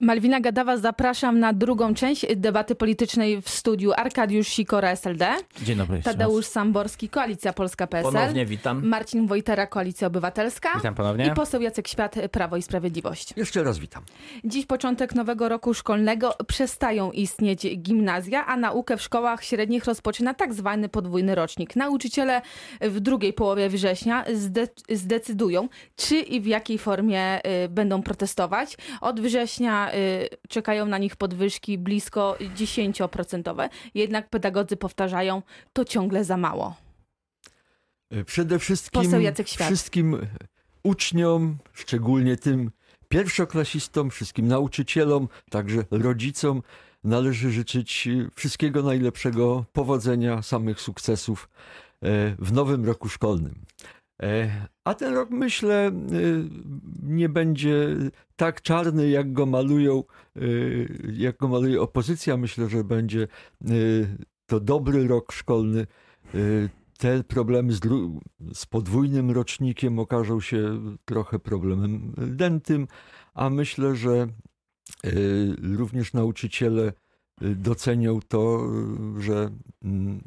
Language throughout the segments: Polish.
Malwina Gadawa, zapraszam na drugą część debaty politycznej w studiu Arkadiusz Sikora, SLD. Dzień dobry. Tadeusz Samborski, Koalicja Polska PSL. Ponownie witam. Marcin Wojtera, Koalicja Obywatelska. Witam ponownie. I poseł Jacek Świat, Prawo i Sprawiedliwość. Jeszcze raz witam. Dziś początek nowego roku szkolnego. Przestają istnieć gimnazja, a naukę w szkołach średnich rozpoczyna tak zwany podwójny rocznik. Nauczyciele w drugiej połowie września zde zdecydują, czy i w jakiej formie y, będą protestować. Od września y, czekają na nich podwyżki blisko 10%. Jednak pedagodzy powtarzają, to ciągle za mało. Przede wszystkim wszystkim uczniom, szczególnie tym pierwszoklasistom, wszystkim nauczycielom, także rodzicom należy życzyć wszystkiego najlepszego, powodzenia, samych sukcesów w nowym roku szkolnym. E, A ten rok, myślę, e, nie będzie tak czarny, jak go malują, e, jak go maluje opozycja. Myślę, że będzie to dobry rok szkolny. Te problemy z, z podwójnym rocznikiem okażą się trochę problemem dętym, a myślę, że również nauczyciele docenią to, że mm,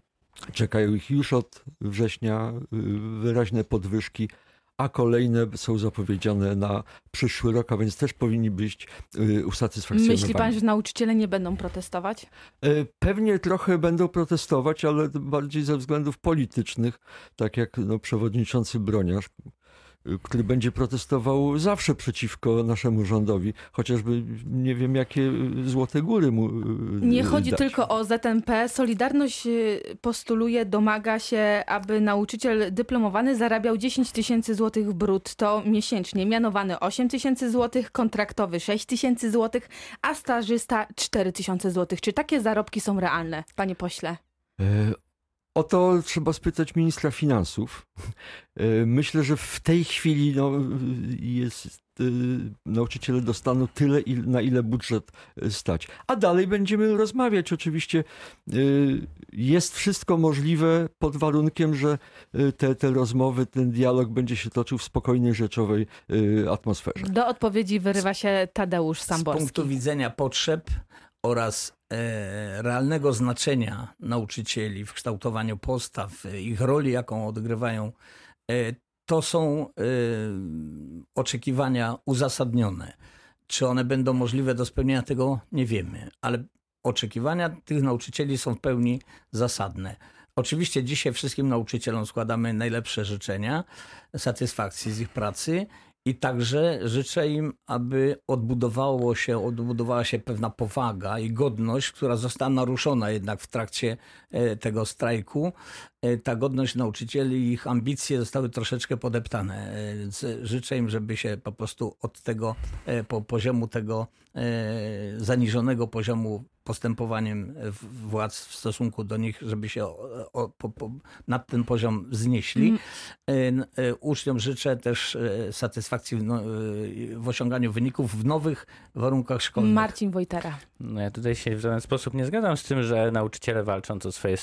czekają ich już od września y, wyraźne podwyżki, a kolejne są zapowiedziane na przyszły rok, a więc też powinni być y, usatysfakcjonowani. Myśli pan, że nauczyciele nie będą protestować? E, Pewnie trochę będą protestować, ale bardziej ze względów politycznych, tak jak no, przewodniczący Broniarz, który będzie protestował zawsze przeciwko naszemu rządowi, chociażby nie wiem, jakie złote góry mu. y, Nie chodzi dać. tylko o ZNP. Solidarność y, postuluje, domaga się, aby nauczyciel dyplomowany zarabiał 10 tysięcy złotych brutto miesięcznie. Mianowany 8 tysięcy złotych, kontraktowy 6 tysięcy złotych, a stażysta 4 tysiące złotych. Czy takie zarobki są realne, panie pośle? O to trzeba spytać ministra finansów. E, Myślę, że w tej chwili no, jest, e, nauczyciele dostaną tyle, na ile budżet e, stać. A dalej będziemy rozmawiać. Oczywiście jest wszystko możliwe pod warunkiem, że te, te rozmowy, ten dialog będzie się toczył w spokojnej, rzeczowej atmosferze. Do odpowiedzi wyrywa się Tadeusz Z Samborski. punktu widzenia potrzeb oraz realnego znaczenia nauczycieli w kształtowaniu postaw, e, ich roli, jaką odgrywają, e, to są e, oczekiwania uzasadnione. Czy one będą możliwe do spełnienia tego, nie wiemy, ale oczekiwania tych nauczycieli są w pełni zasadne. Oczywiście dzisiaj wszystkim nauczycielom składamy najlepsze życzenia, satysfakcji z ich pracy i także życzę im, aby odbudowało się, odbudowała się pewna powaga i godność, która została naruszona jednak w trakcie e, tego strajku. E, Ta godność nauczycieli i ich ambicje zostały troszeczkę podeptane. E, życzę im, żeby się po prostu od tego po poziomu tego zaniżonego poziomu postępowaniem w- władz w stosunku do nich, żeby się o, o, po, po, nad ten poziom znieśli. E, e, Uczniom życzę też e, satysfakcji w, no, e, w osiąganiu wyników w nowych warunkach szkolnych. Marcin Wojtera. No ja tutaj się w żaden sposób nie zgadzam z tym, że nauczyciele walcząc o swoje,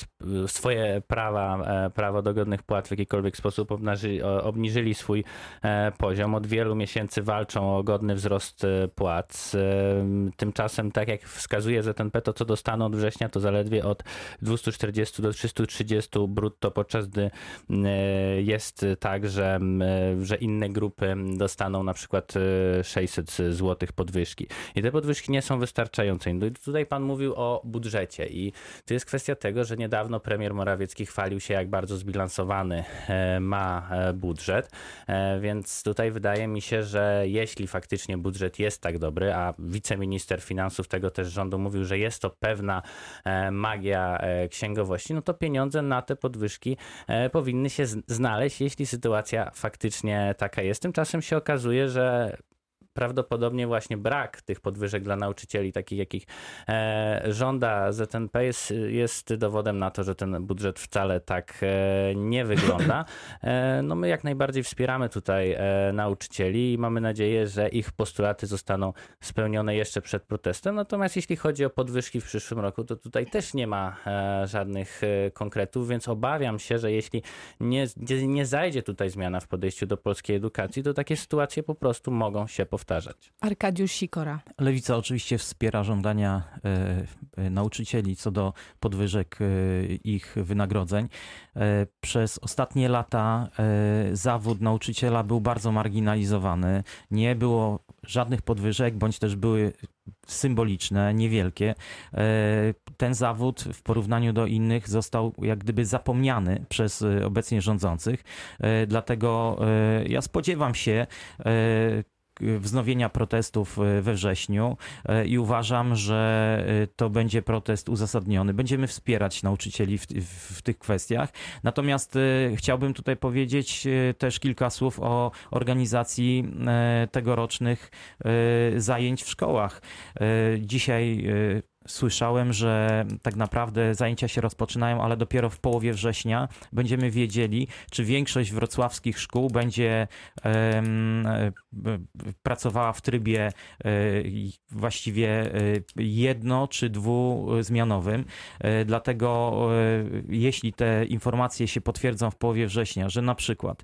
swoje prawa, e, prawo do godnych płat w jakikolwiek sposób obnaży, obniżyli swój e, poziom. Od wielu miesięcy walczą o godny wzrost e, płac. E, Tymczasem, tak jak wskazuje To co dostaną od września to zaledwie od 240 do 330 brutto, podczas gdy e, jest tak, że, e, że inne grupy dostaną na przykład e, 600 zł podwyżki. I te podwyżki nie są wystarczające. I tutaj pan mówił o budżecie i to jest kwestia tego, że niedawno premier Morawiecki chwalił się, jak bardzo zbilansowany e, ma e, budżet, E, więc tutaj wydaje mi się, że jeśli faktycznie budżet jest tak dobry, a wiceminister finansów tego też rządu mówił, że jest to pewna e, magia e, księgowości, no to pieniądze na te podwyżki e, powinny się znaleźć, jeśli sytuacja faktycznie taka jest. Tymczasem się okazuje, że prawdopodobnie właśnie brak tych podwyżek dla nauczycieli, takich jakich e, żąda ZNP, jest, jest dowodem na to, że ten budżet wcale tak e, nie wygląda. E, no my jak najbardziej wspieramy tutaj nauczycieli i mamy nadzieję, że ich postulaty zostaną spełnione jeszcze przed protestem. Natomiast jeśli chodzi o podwyżki w przyszłym roku, to tutaj też nie ma żadnych konkretów, więc obawiam się, że jeśli nie, nie, nie zajdzie tutaj zmiana w podejściu do polskiej edukacji, to takie sytuacje po prostu mogą się powtórzyć. Powtarzać. Arkadiusz Sikora. Lewica oczywiście wspiera żądania e, e, nauczycieli co do podwyżek e, ich wynagrodzeń. Przez ostatnie lata zawód nauczyciela był bardzo marginalizowany. Nie było żadnych podwyżek, bądź też były symboliczne, niewielkie. Ten zawód w porównaniu do innych został jak gdyby zapomniany przez obecnie rządzących. Dlatego ja spodziewam się wznowienia protestów e, we wrześniu e, i uważam, że e, to będzie protest uzasadniony. Będziemy wspierać nauczycieli w, w, tych kwestiach. Natomiast e, chciałbym tutaj powiedzieć e, też kilka słów o organizacji e, tegorocznych e, zajęć w szkołach. E, Dzisiaj e, Słyszałem, że tak naprawdę zajęcia się rozpoczynają, ale dopiero w połowie września będziemy wiedzieli, czy większość wrocławskich szkół będzie b- pracowała w trybie e, właściwie e, jedno czy dwuzmianowym. Dlatego jeśli te informacje się potwierdzą w połowie września, że na przykład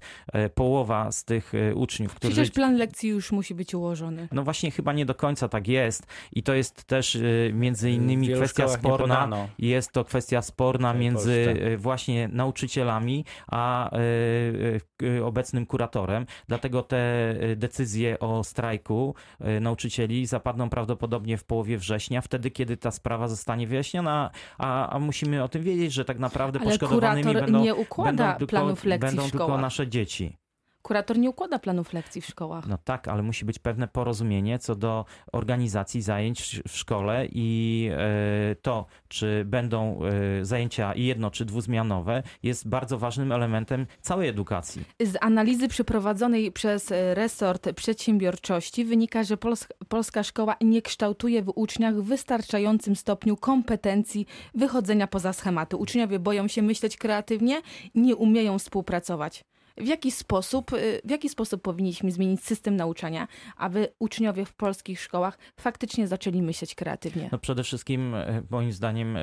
połowa z tych uczniów, którzy Przecież plan lekcji już musi być ułożony. no właśnie chyba nie do końca tak jest i to jest też między innymi kwestia sporna. Jest to kwestia sporna między Polsce. y, właśnie nauczycielami a y, y, obecnym kuratorem. Dlatego te decyzje o strajku nauczycieli zapadną prawdopodobnie w połowie września, wtedy kiedy ta sprawa zostanie wyjaśniona, a, a musimy o tym wiedzieć, że tak naprawdę Ale poszkodowanymi będą, nie układa będą tylko, planów lekcji będą tylko nasze dzieci. Kurator nie układa planów lekcji w szkołach. No tak, ale musi być pewne porozumienie co do organizacji zajęć w- szkole i e, to, czy będą e, zajęcia jedno czy dwuzmianowe, jest bardzo ważnym elementem całej edukacji. Z analizy przeprowadzonej przez e, resort przedsiębiorczości wynika, że pols polska szkoła nie kształtuje w uczniach w wystarczającym stopniu kompetencji wychodzenia poza schematy. Uczniowie boją się myśleć kreatywnie, nie umieją współpracować. W jaki sposób, y, w jaki sposób powinniśmy zmienić system nauczania, aby uczniowie w polskich szkołach faktycznie zaczęli myśleć kreatywnie? No przede wszystkim e, moim zdaniem e,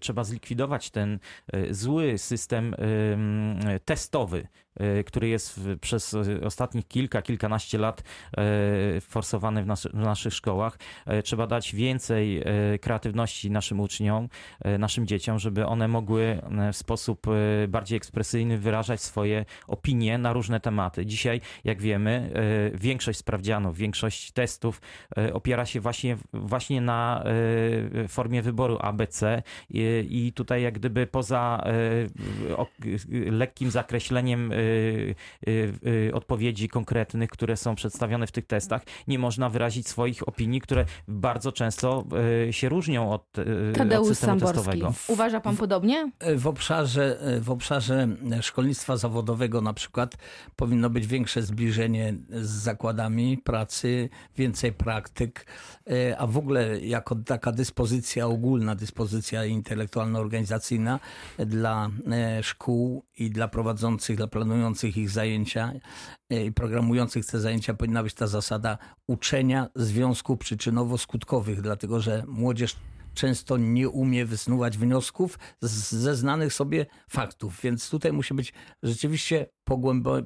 trzeba zlikwidować ten e, zły system testowy, który jest przez ostatnich kilka, kilkanaście lat forsowany w, nas, w naszych szkołach. Trzeba dać więcej kreatywności naszym uczniom, naszym dzieciom, żeby one mogły w sposób bardziej ekspresyjny wyrażać swoje opinie na różne tematy. Dzisiaj, jak wiemy, e, większość sprawdzianów, większość testów e, opiera się właśnie, właśnie na e, formie wyboru ABC i, tutaj jak gdyby poza lekkim zakreśleniem odpowiedzi konkretnych, które są przedstawione w tych testach, nie można wyrazić swoich opinii, które bardzo często się różnią od, e, od Tadeusz systemu Samborski. testowego. Uważa pan podobnie? W obszarze, w obszarze szkolnictwa zawodowego na przykład powinno być większe zbliżenie z zakładami pracy, więcej praktyk, e, a w ogóle jako taka dyspozycja ogólna, dyspozycja intelektualno-organizacyjna dla e, szkół i dla prowadzących, dla planujących ich zajęcia e, i programujących te zajęcia powinna być ta zasada uczenia związków przyczynowo-skutkowych, dlatego że młodzież często nie umie wysnuwać wniosków ze znanych sobie faktów. Więc tutaj musi być rzeczywiście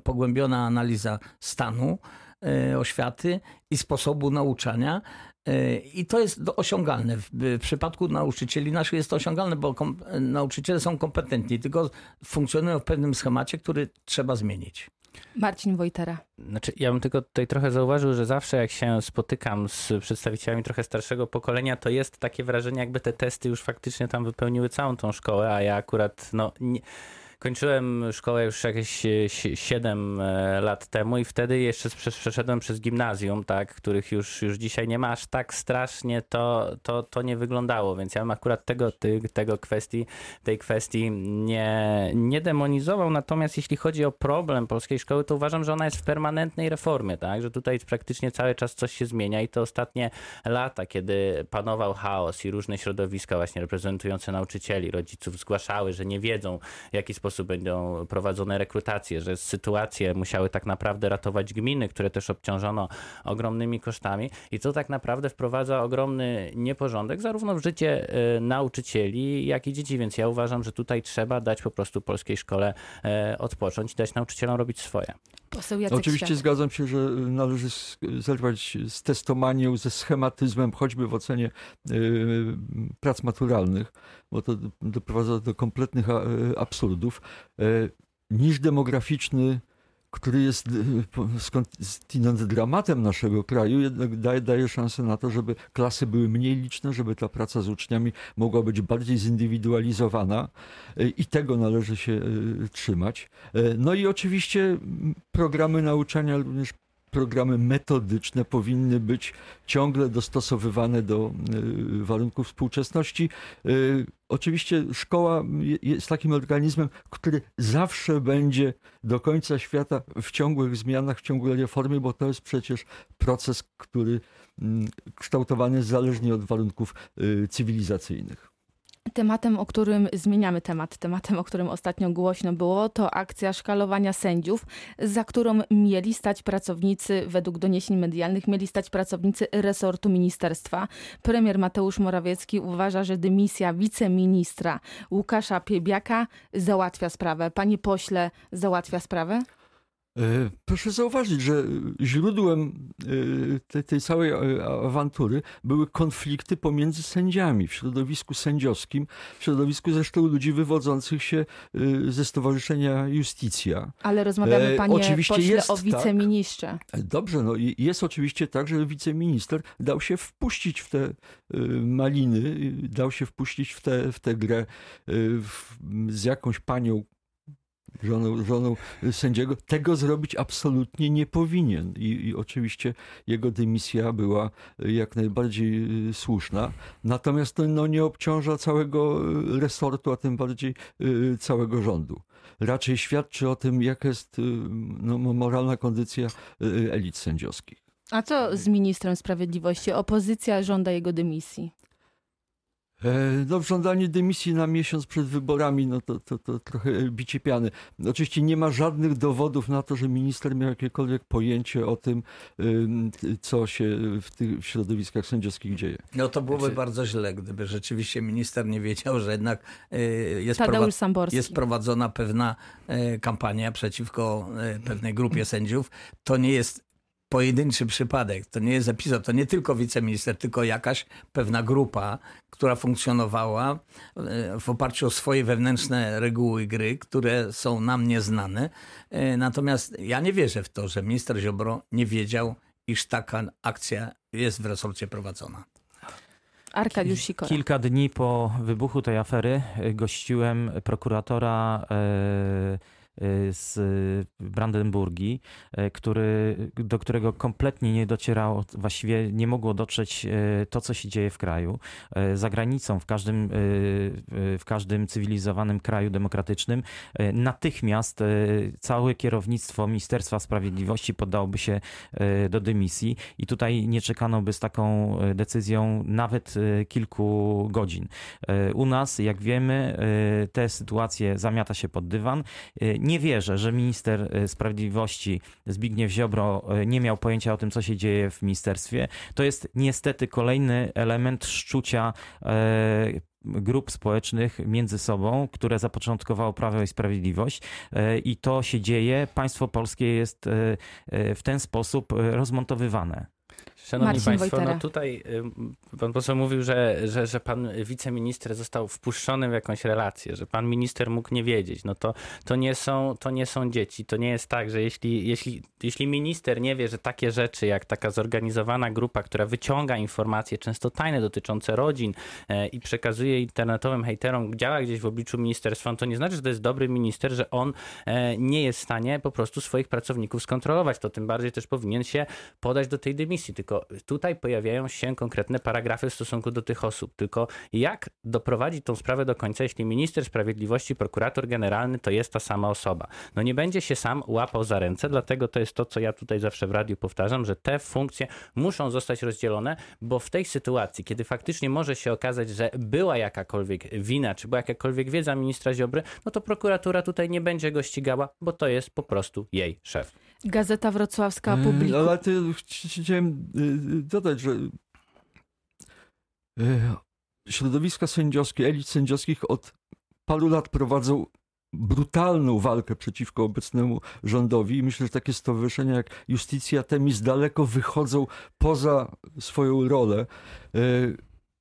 pogłębiona analiza stanu e, oświaty i sposobu nauczania. E, I to jest osiągalne. W, przypadku nauczycieli naszych jest to osiągalne, bo kom, nauczyciele są kompetentni, tylko funkcjonują w pewnym schemacie, który trzeba zmienić. Marcin Wojtera. Znaczy, ja bym tylko tutaj trochę zauważył, że zawsze jak się spotykam z przedstawicielami trochę starszego pokolenia, to jest takie wrażenie, jakby te testy już faktycznie tam wypełniły całą tą szkołę, a ja akurat, no. Nie... Kończyłem szkołę już jakieś 7 lat temu i wtedy jeszcze prze- przeszedłem przez gimnazjum, tak, których już, już dzisiaj nie ma aż tak strasznie, to, to, to nie wyglądało, więc ja bym akurat tego, tego kwestii, tej kwestii nie, nie demonizował, natomiast jeśli chodzi o problem polskiej szkoły, to uważam, że ona jest w permanentnej reformie, tak, że tutaj praktycznie cały czas coś się zmienia i to ostatnie lata, kiedy panował chaos i różne środowiska właśnie reprezentujące nauczycieli, rodziców zgłaszały, że nie wiedzą, w jaki sposób będą prowadzone rekrutacje, że sytuacje musiały tak naprawdę ratować gminy, które też obciążono ogromnymi kosztami i to tak naprawdę wprowadza ogromny nieporządek zarówno w życie e, nauczycieli, jak i dzieci, więc ja uważam, że tutaj trzeba dać po prostu polskiej szkole e, odpocząć dać nauczycielom robić swoje. Poseł Jacek Oczywiście Świat. zgadzam się, że należy zerwać z testomanią, ze schematyzmem, choćby w ocenie y, prac maturalnych, bo to doprowadza do kompletnych y, absurdów. Y, niż demograficzny, który jest y, skądinąd dramatem naszego kraju, jednak daje, daje szansę na to, żeby klasy były mniej liczne, żeby ta praca z uczniami mogła być bardziej zindywidualizowana y, i tego należy się y, trzymać. No i oczywiście programy nauczania, również programy metodyczne powinny być ciągle dostosowywane do y, warunków współczesności. Y, Oczywiście szkoła je- jest takim organizmem, który zawsze będzie do końca świata w ciągłych zmianach, w ciągłej reformie, bo to jest przecież proces, który mm, kształtowany jest zależnie od warunków y, cywilizacyjnych. Tematem, o którym zmieniamy temat, tematem, o którym ostatnio głośno było, to akcja szkalowania sędziów, za którą mieli stać pracownicy, według doniesień medialnych, mieli stać pracownicy resortu ministerstwa. Premier Mateusz Morawiecki uważa, że dymisja wiceministra Łukasza Piebiaka załatwia sprawę. Panie pośle, załatwia sprawę? E, Proszę zauważyć, że źródłem e, tej, tej całej e, awantury były konflikty pomiędzy sędziami w środowisku sędziowskim, w środowisku zresztą ludzi wywodzących się e, ze Stowarzyszenia Justicja. Ale rozmawiamy, E, panie oczywiście pośle, jest o tak. wiceministrze. E, Dobrze, no i jest oczywiście tak, że wiceminister dał się wpuścić w te e, maliny, e, dał się wpuścić w tę w grę e, w, z jakąś panią, żoną, żoną sędziego. Tego zrobić absolutnie nie powinien. I, I oczywiście jego dymisja była jak najbardziej e, słuszna. Natomiast to no, nie obciąża całego e, resortu, a tym bardziej e, całego rządu. Raczej świadczy o tym, jaka jest no, moralna kondycja elit sędziowskich. A co z ministrem sprawiedliwości? Opozycja żąda jego dymisji. E, No, żądanie dymisji na miesiąc przed wyborami, no to, to, to trochę bicie piany. Oczywiście nie ma żadnych dowodów na to, że minister miał jakiekolwiek pojęcie o tym, ym, co się w tych środowiskach sędziowskich dzieje. No to byłoby Znaczy- bardzo źle, gdyby rzeczywiście minister nie wiedział, że jednak y, jest, jest prowadzona pewna e, kampania przeciwko e, pewnej grupie sędziów. To nie jest pojedynczy przypadek, to nie jest epizod, to nie tylko wiceminister, tylko jakaś pewna grupa, która funkcjonowała e, w oparciu o swoje wewnętrzne reguły gry, które są nam nieznane. E, Natomiast ja nie wierzę w to, że minister Ziobro nie wiedział, iż taka akcja jest w resorcie prowadzona. Arkadiusz Sikora. Kilka dni po wybuchu tej afery e, gościłem prokuratora e, z Brandenburgii, e, który, do którego kompletnie nie docierało, właściwie nie mogło dotrzeć to, co się dzieje w kraju. Za granicą, w każdym, w każdym cywilizowanym kraju demokratycznym, natychmiast całe kierownictwo Ministerstwa Sprawiedliwości poddałoby się do dymisji i tutaj nie czekano by z taką decyzją nawet kilku godzin. U nas, jak wiemy, te sytuacje zamiata się pod dywan. Nie wierzę, że minister e, sprawiedliwości Zbigniew Ziobro e, nie miał pojęcia o tym, co się dzieje w ministerstwie. To jest niestety kolejny element szczucia e, grup społecznych między sobą, które zapoczątkowało Prawo i Sprawiedliwość i to się dzieje. Państwo polskie jest w ten sposób rozmontowywane. Szanowni Marcin Państwo, Wojtera. no tutaj ym, pan poseł mówił, że, że, że pan wiceminister został wpuszczony w jakąś relację, że pan minister mógł nie wiedzieć. No to, to, nie, są, to nie są dzieci. To nie jest tak, że jeśli, jeśli, jeśli minister nie wie, że takie rzeczy jak taka zorganizowana grupa, która wyciąga informacje często tajne dotyczące rodzin e, i przekazuje internetowym hejterom, działa gdzieś w obliczu ministerstwa, no to nie znaczy, że to jest dobry minister, że on e, nie jest w stanie po prostu swoich pracowników skontrolować. To tym bardziej też powinien się podać do tej dymisji. Tylko tutaj pojawiają się konkretne paragrafy w stosunku do tych osób. Tylko jak doprowadzić tą sprawę do końca, jeśli minister sprawiedliwości, prokurator generalny to jest ta sama osoba? No nie będzie się sam łapał za ręce, dlatego to jest to, co ja tutaj zawsze w radiu powtarzam, że te funkcje muszą zostać rozdzielone, bo w tej sytuacji, kiedy faktycznie może się okazać, że była jakakolwiek wina, czy była jakakolwiek wiedza ministra Ziobry, no to prokuratura tutaj nie będzie go ścigała, bo to jest po prostu jej szef. Gazeta Wrocławska E, publikuje. Ale ty, chci- chciałem e, dodać, że e, środowiska sędziowskie, elit sędziowskich od paru lat prowadzą brutalną walkę przeciwko obecnemu rządowi i myślę, że takie stowarzyszenia jak Justicja Temis daleko wychodzą poza swoją rolę.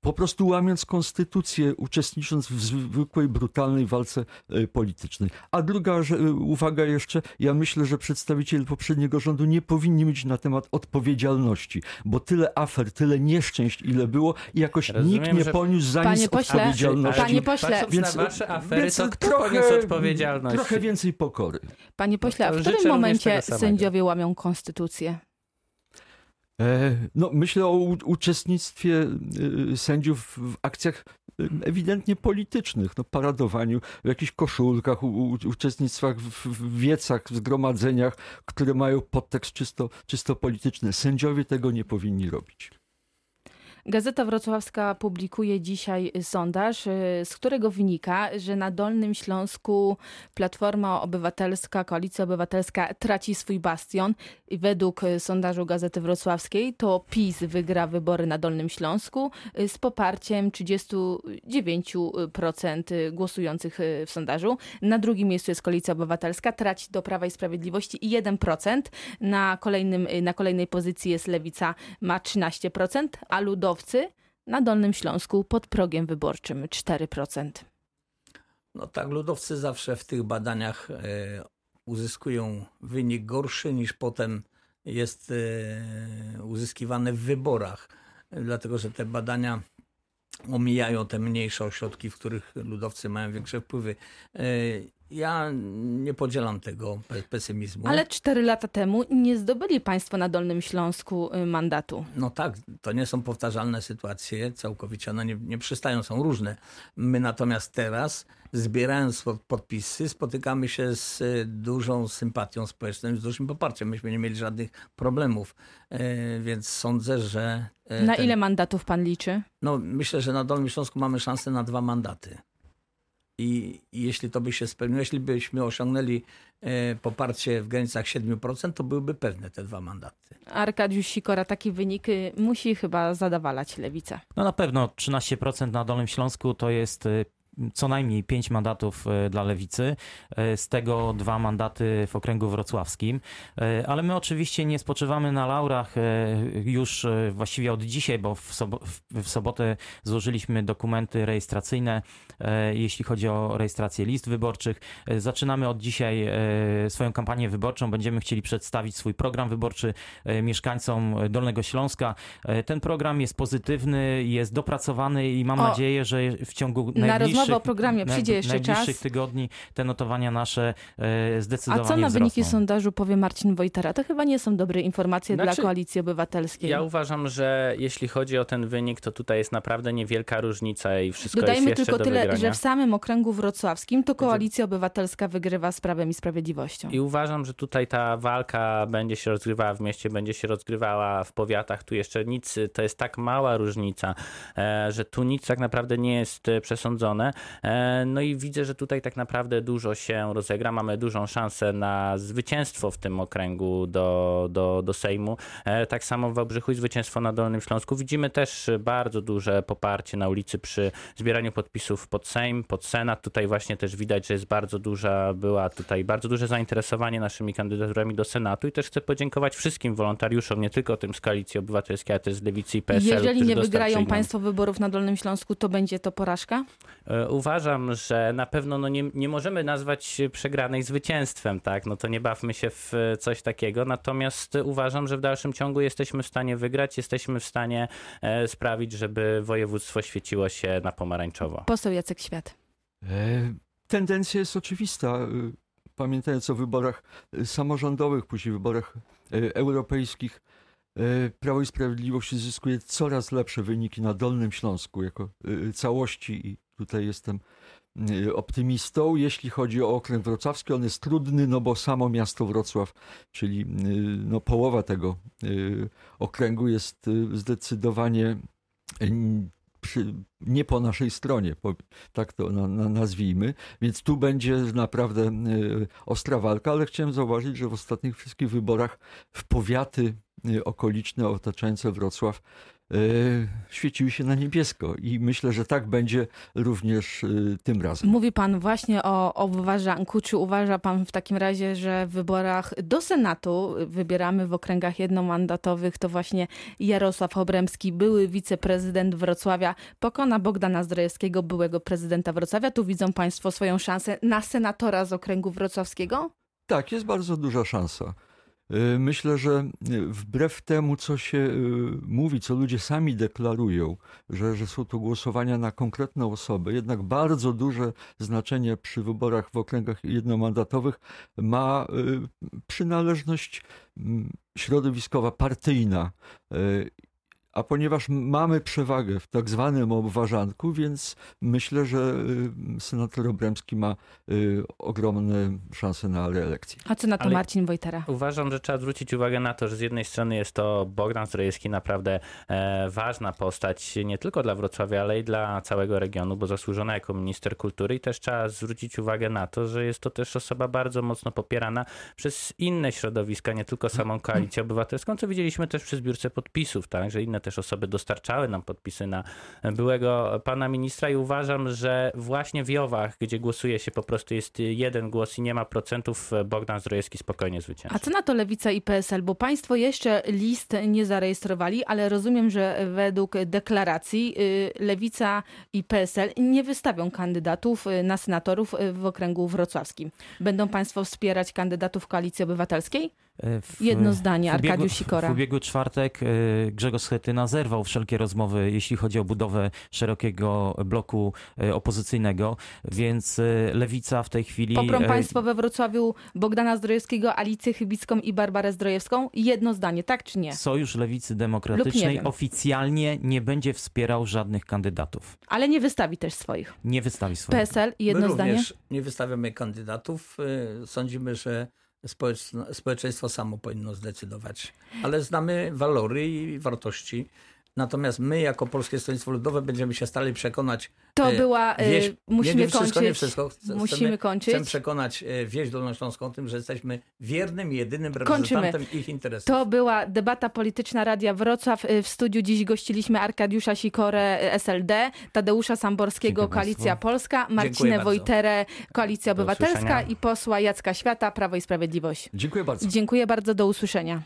Po prostu łamiąc konstytucję, uczestnicząc w zwykłej, brutalnej walce e, politycznej. A druga że, e, uwaga jeszcze, ja myślę, że przedstawiciele poprzedniego rządu nie powinni mieć na temat odpowiedzialności, bo tyle afer, tyle nieszczęść, ile było i jakoś Rozumiem, nikt nie że- poniósł za Panie nic pośle, odpowiedzialności. Panie pośle, Więc- na wasze afery, więc to kto trochę- odpowiedzialność? Trochę więcej pokory. Panie pośle, a w No, którym momencie sędziowie łamią konstytucję? E, No, myślę o uczestnictwie y, sędziów w akcjach y, ewidentnie politycznych, no, paradowaniu w jakichś koszulkach, u, uczestnictwach w, w wiecach, w zgromadzeniach, które mają podtekst czysto, czysto polityczny. Sędziowie tego nie powinni robić. Gazeta Wrocławska publikuje dzisiaj sondaż, y, z którego wynika, że na Dolnym Śląsku Platforma Obywatelska, Koalicja Obywatelska traci swój bastion. Według y, sondażu Gazety Wrocławskiej to PiS wygra wybory na Dolnym Śląsku y, z poparciem 39% głosujących w sondażu. Na drugim miejscu jest Koalicja Obywatelska, traci do Prawa i Sprawiedliwości i 1%. Na, kolejnym, na kolejnej pozycji jest Lewica, ma 13%, a na Dolnym Śląsku pod progiem wyborczym 4%. No tak, ludowcy zawsze w tych badaniach e, uzyskują wynik gorszy niż potem jest e, uzyskiwane w wyborach. E, Dlatego, że te badania omijają te mniejsze ośrodki, w których ludowcy mają większe wpływy. Ja nie podzielam tego pe- pesymizmu. Ale 4 lata temu nie zdobyli państwo na Dolnym Śląsku y, mandatu. No tak, to nie są powtarzalne sytuacje, całkowicie one nie, nie przystają, są różne. My natomiast teraz, zbierając pod- podpisy, spotykamy się z e, dużą sympatią społeczną, z dużym poparciem. Myśmy nie mieli żadnych problemów, e, więc sądzę, że... Na ten- ile mandatów pan liczy? No myślę, że na Dolnym Śląsku mamy szansę na dwa mandaty. I, I jeśli to by się spełniło, jeśli byśmy osiągnęli e, poparcie w granicach 7%, to byłyby pewne te dwa mandaty. Arkadiusz Sikora taki wynik y, musi chyba zadawalać lewica. No na pewno 13% na Dolnym Śląsku to jest y, co najmniej 5 mandatów y, dla lewicy, y, z tego dwa mandaty w okręgu wrocławskim. Y, Ale my oczywiście nie spoczywamy na laurach już właściwie od dzisiaj, bo w, w- sobotę złożyliśmy dokumenty rejestracyjne, jeśli chodzi o rejestrację list wyborczych. Zaczynamy od dzisiaj swoją kampanię wyborczą. Będziemy chcieli przedstawić swój program wyborczy mieszkańcom Dolnego Śląska. E, Ten program jest pozytywny, jest dopracowany i mam O, nadzieję, że w ciągu na najbliższych, rozmowę o programie przyjdzie jeszcze najbliższych czas. tygodni te notowania nasze e, A zdecydowanie co na wyniki wzrosną. sondażu powie Marcin Wojtara? To chyba nie są dobre informacje Znaczy, dla Koalicji Obywatelskiej. Ja uważam, że jeśli chodzi o ten wynik, to tutaj jest naprawdę niewielka różnica i wszystko Dodajmy jest jeszcze tylko do tyle, wygrania. że w samym okręgu wrocławskim to Koalicja Obywatelska wygrywa z Prawem i Sprawiedliwością. I uważam, że tutaj ta walka będzie się rozgrywała w mieście, będzie się rozgrywała w powiatach. Tu jeszcze nic, to jest tak mała różnica, e, że tu nic tak naprawdę nie jest e, przesądzone. E, No i widzę, że tutaj tak naprawdę dużo się rozegra. Mamy dużą szansę na zwycięstwo w tym okręgu do, do, do Sejmu. E, Tak samo w Wałbrzychu i zwycięstwo na Dolnym Śląsku. Widzimy też bardzo duże poparcie na ulicy przy zbieraniu podpisów pod Sejm, pod Senat. Tutaj właśnie też widać, że jest bardzo duża, była tutaj bardzo duże zainteresowanie naszymi kandydaturami do Senatu i też chcę podziękować wszystkim wolontariuszom, nie tylko tym z Koalicji Obywatelskiej, ale też z Lewicy i PSL. Jeżeli nie wygrają państwo wyborów na Dolnym Śląsku, to będzie to porażka? Uważam, że na pewno no nie, nie możemy nazwać przegranej zwycięstwem, tak? No to nie bawmy się w coś takiego. Natomiast uważam, że w dalszym ciągu jesteśmy w stanie wygrać, jesteśmy w stanie e, sprawić, żeby województwo świeciło się na pomarańczowo. Poseł Jacek Świat. E, Tendencja jest oczywista. E, Pamiętając o wyborach samorządowych, później wyborach europejskich, Prawo i Sprawiedliwość zyskuje coraz lepsze wyniki na Dolnym Śląsku jako całości i tutaj jestem e, optymistą. Jeśli chodzi o okręg wrocławski, on jest trudny, no bo samo miasto Wrocław, czyli e, no, połowa tego e, okręgu jest zdecydowanie nie po naszej stronie, tak to na, na, nazwijmy. Więc tu będzie naprawdę ostra walka, ale chciałem zauważyć, że w ostatnich wszystkich wyborach w powiaty okoliczne otaczające Wrocław świeciły się na niebiesko i myślę, że tak będzie również e, tym razem. Mówi pan właśnie o obwarzanku. Czy uważa pan w takim razie, że w wyborach do Senatu wybieramy w okręgach jednomandatowych to właśnie Jarosław Obremski, były wiceprezydent Wrocławia, pokona Bogdana Zdrojewskiego, byłego prezydenta Wrocławia. Tu widzą państwo swoją szansę na senatora z okręgu wrocławskiego? Tak, jest bardzo duża szansa. Y, Myślę, że y, wbrew temu, co się y, mówi, co ludzie sami deklarują, że, że są to głosowania na konkretne osoby, jednak bardzo duże znaczenie przy wyborach w okręgach jednomandatowych ma przynależność mm, środowiskowa, partyjna. A ponieważ mamy przewagę w tak zwanym obwarzanku, więc myślę, że y, senator Obremski ma y, ogromne szanse na reelekcję. A co na to Ale- Marcin Wojtera? Uważam, że trzeba zwrócić uwagę na to, że z jednej strony jest to Bogdan Zdrojewski naprawdę e, ważna postać nie tylko dla Wrocławia, ale i dla całego regionu, bo zasłużona jako minister kultury i też trzeba zwrócić uwagę na to, że jest to też osoba bardzo mocno popierana przez inne środowiska, nie tylko samą koalicję obywatelską, co widzieliśmy też przy zbiórce podpisów, tak, że inne też osoby dostarczały nam podpisy na byłego pana ministra i uważam, że właśnie w Jowach, gdzie głosuje się po prostu jest jeden głos i nie ma procentów, Bogdan Zdrojewski spokojnie zwycięży. A co na to Lewica i PSL? Bo państwo jeszcze list nie zarejestrowali, ale rozumiem, że według deklaracji y, Lewica i PSL nie wystawią kandydatów y, na senatorów y, w okręgu wrocławskim. Będą państwo wspierać kandydatów Koalicji Obywatelskiej? E, w- Jedno zdanie, Arkadiusz Sikora. W ubiegły czwartek e, Grzegorz Schetyna zerwał wszelkie rozmowy, jeśli chodzi o budowę szerokiego bloku e, opozycyjnego, więc Lewica w tej chwili... Poprą państwo we Wrocławiu Bogdana Zdrojewskiego, Alicję Chybicką i Barbarę Zdrojewską? Jedno zdanie, tak czy nie? Sojusz Lewicy Demokratycznej oficjalnie nie będzie wspierał żadnych kandydatów. Ale nie wystawi też swoich. Nie wystawi swoich. PSL, jedno My zdanie? również nie wystawiamy kandydatów. Y, Sądzimy, że społeczeństwo samo powinno zdecydować. Ale znamy walory i wartości. Natomiast my, jako Polskie Stronnictwo Ludowe, będziemy się starali przekonać. To e, była... y, wieś, musimy nie, nie wszystko, kończyć. nie wszystko. Chcemy, Musimy kończyć. Chcemy przekonać e, wieś dolnośląską o tym, że jesteśmy wiernym, jedynym Kończymy. reprezentantem ich interesów. To była debata polityczna Radia Wrocław. W studiu dziś gościliśmy Arkadiusza Sikorę, SLD, Tadeusza Samborskiego, Dziękuję Koalicja państwu. Polska, Marcinę. Wojterę, Koalicja Obywatelska i posła Jacka Świata, Prawo i Sprawiedliwość. Dziękuję bardzo. Dziękuję bardzo, do usłyszenia.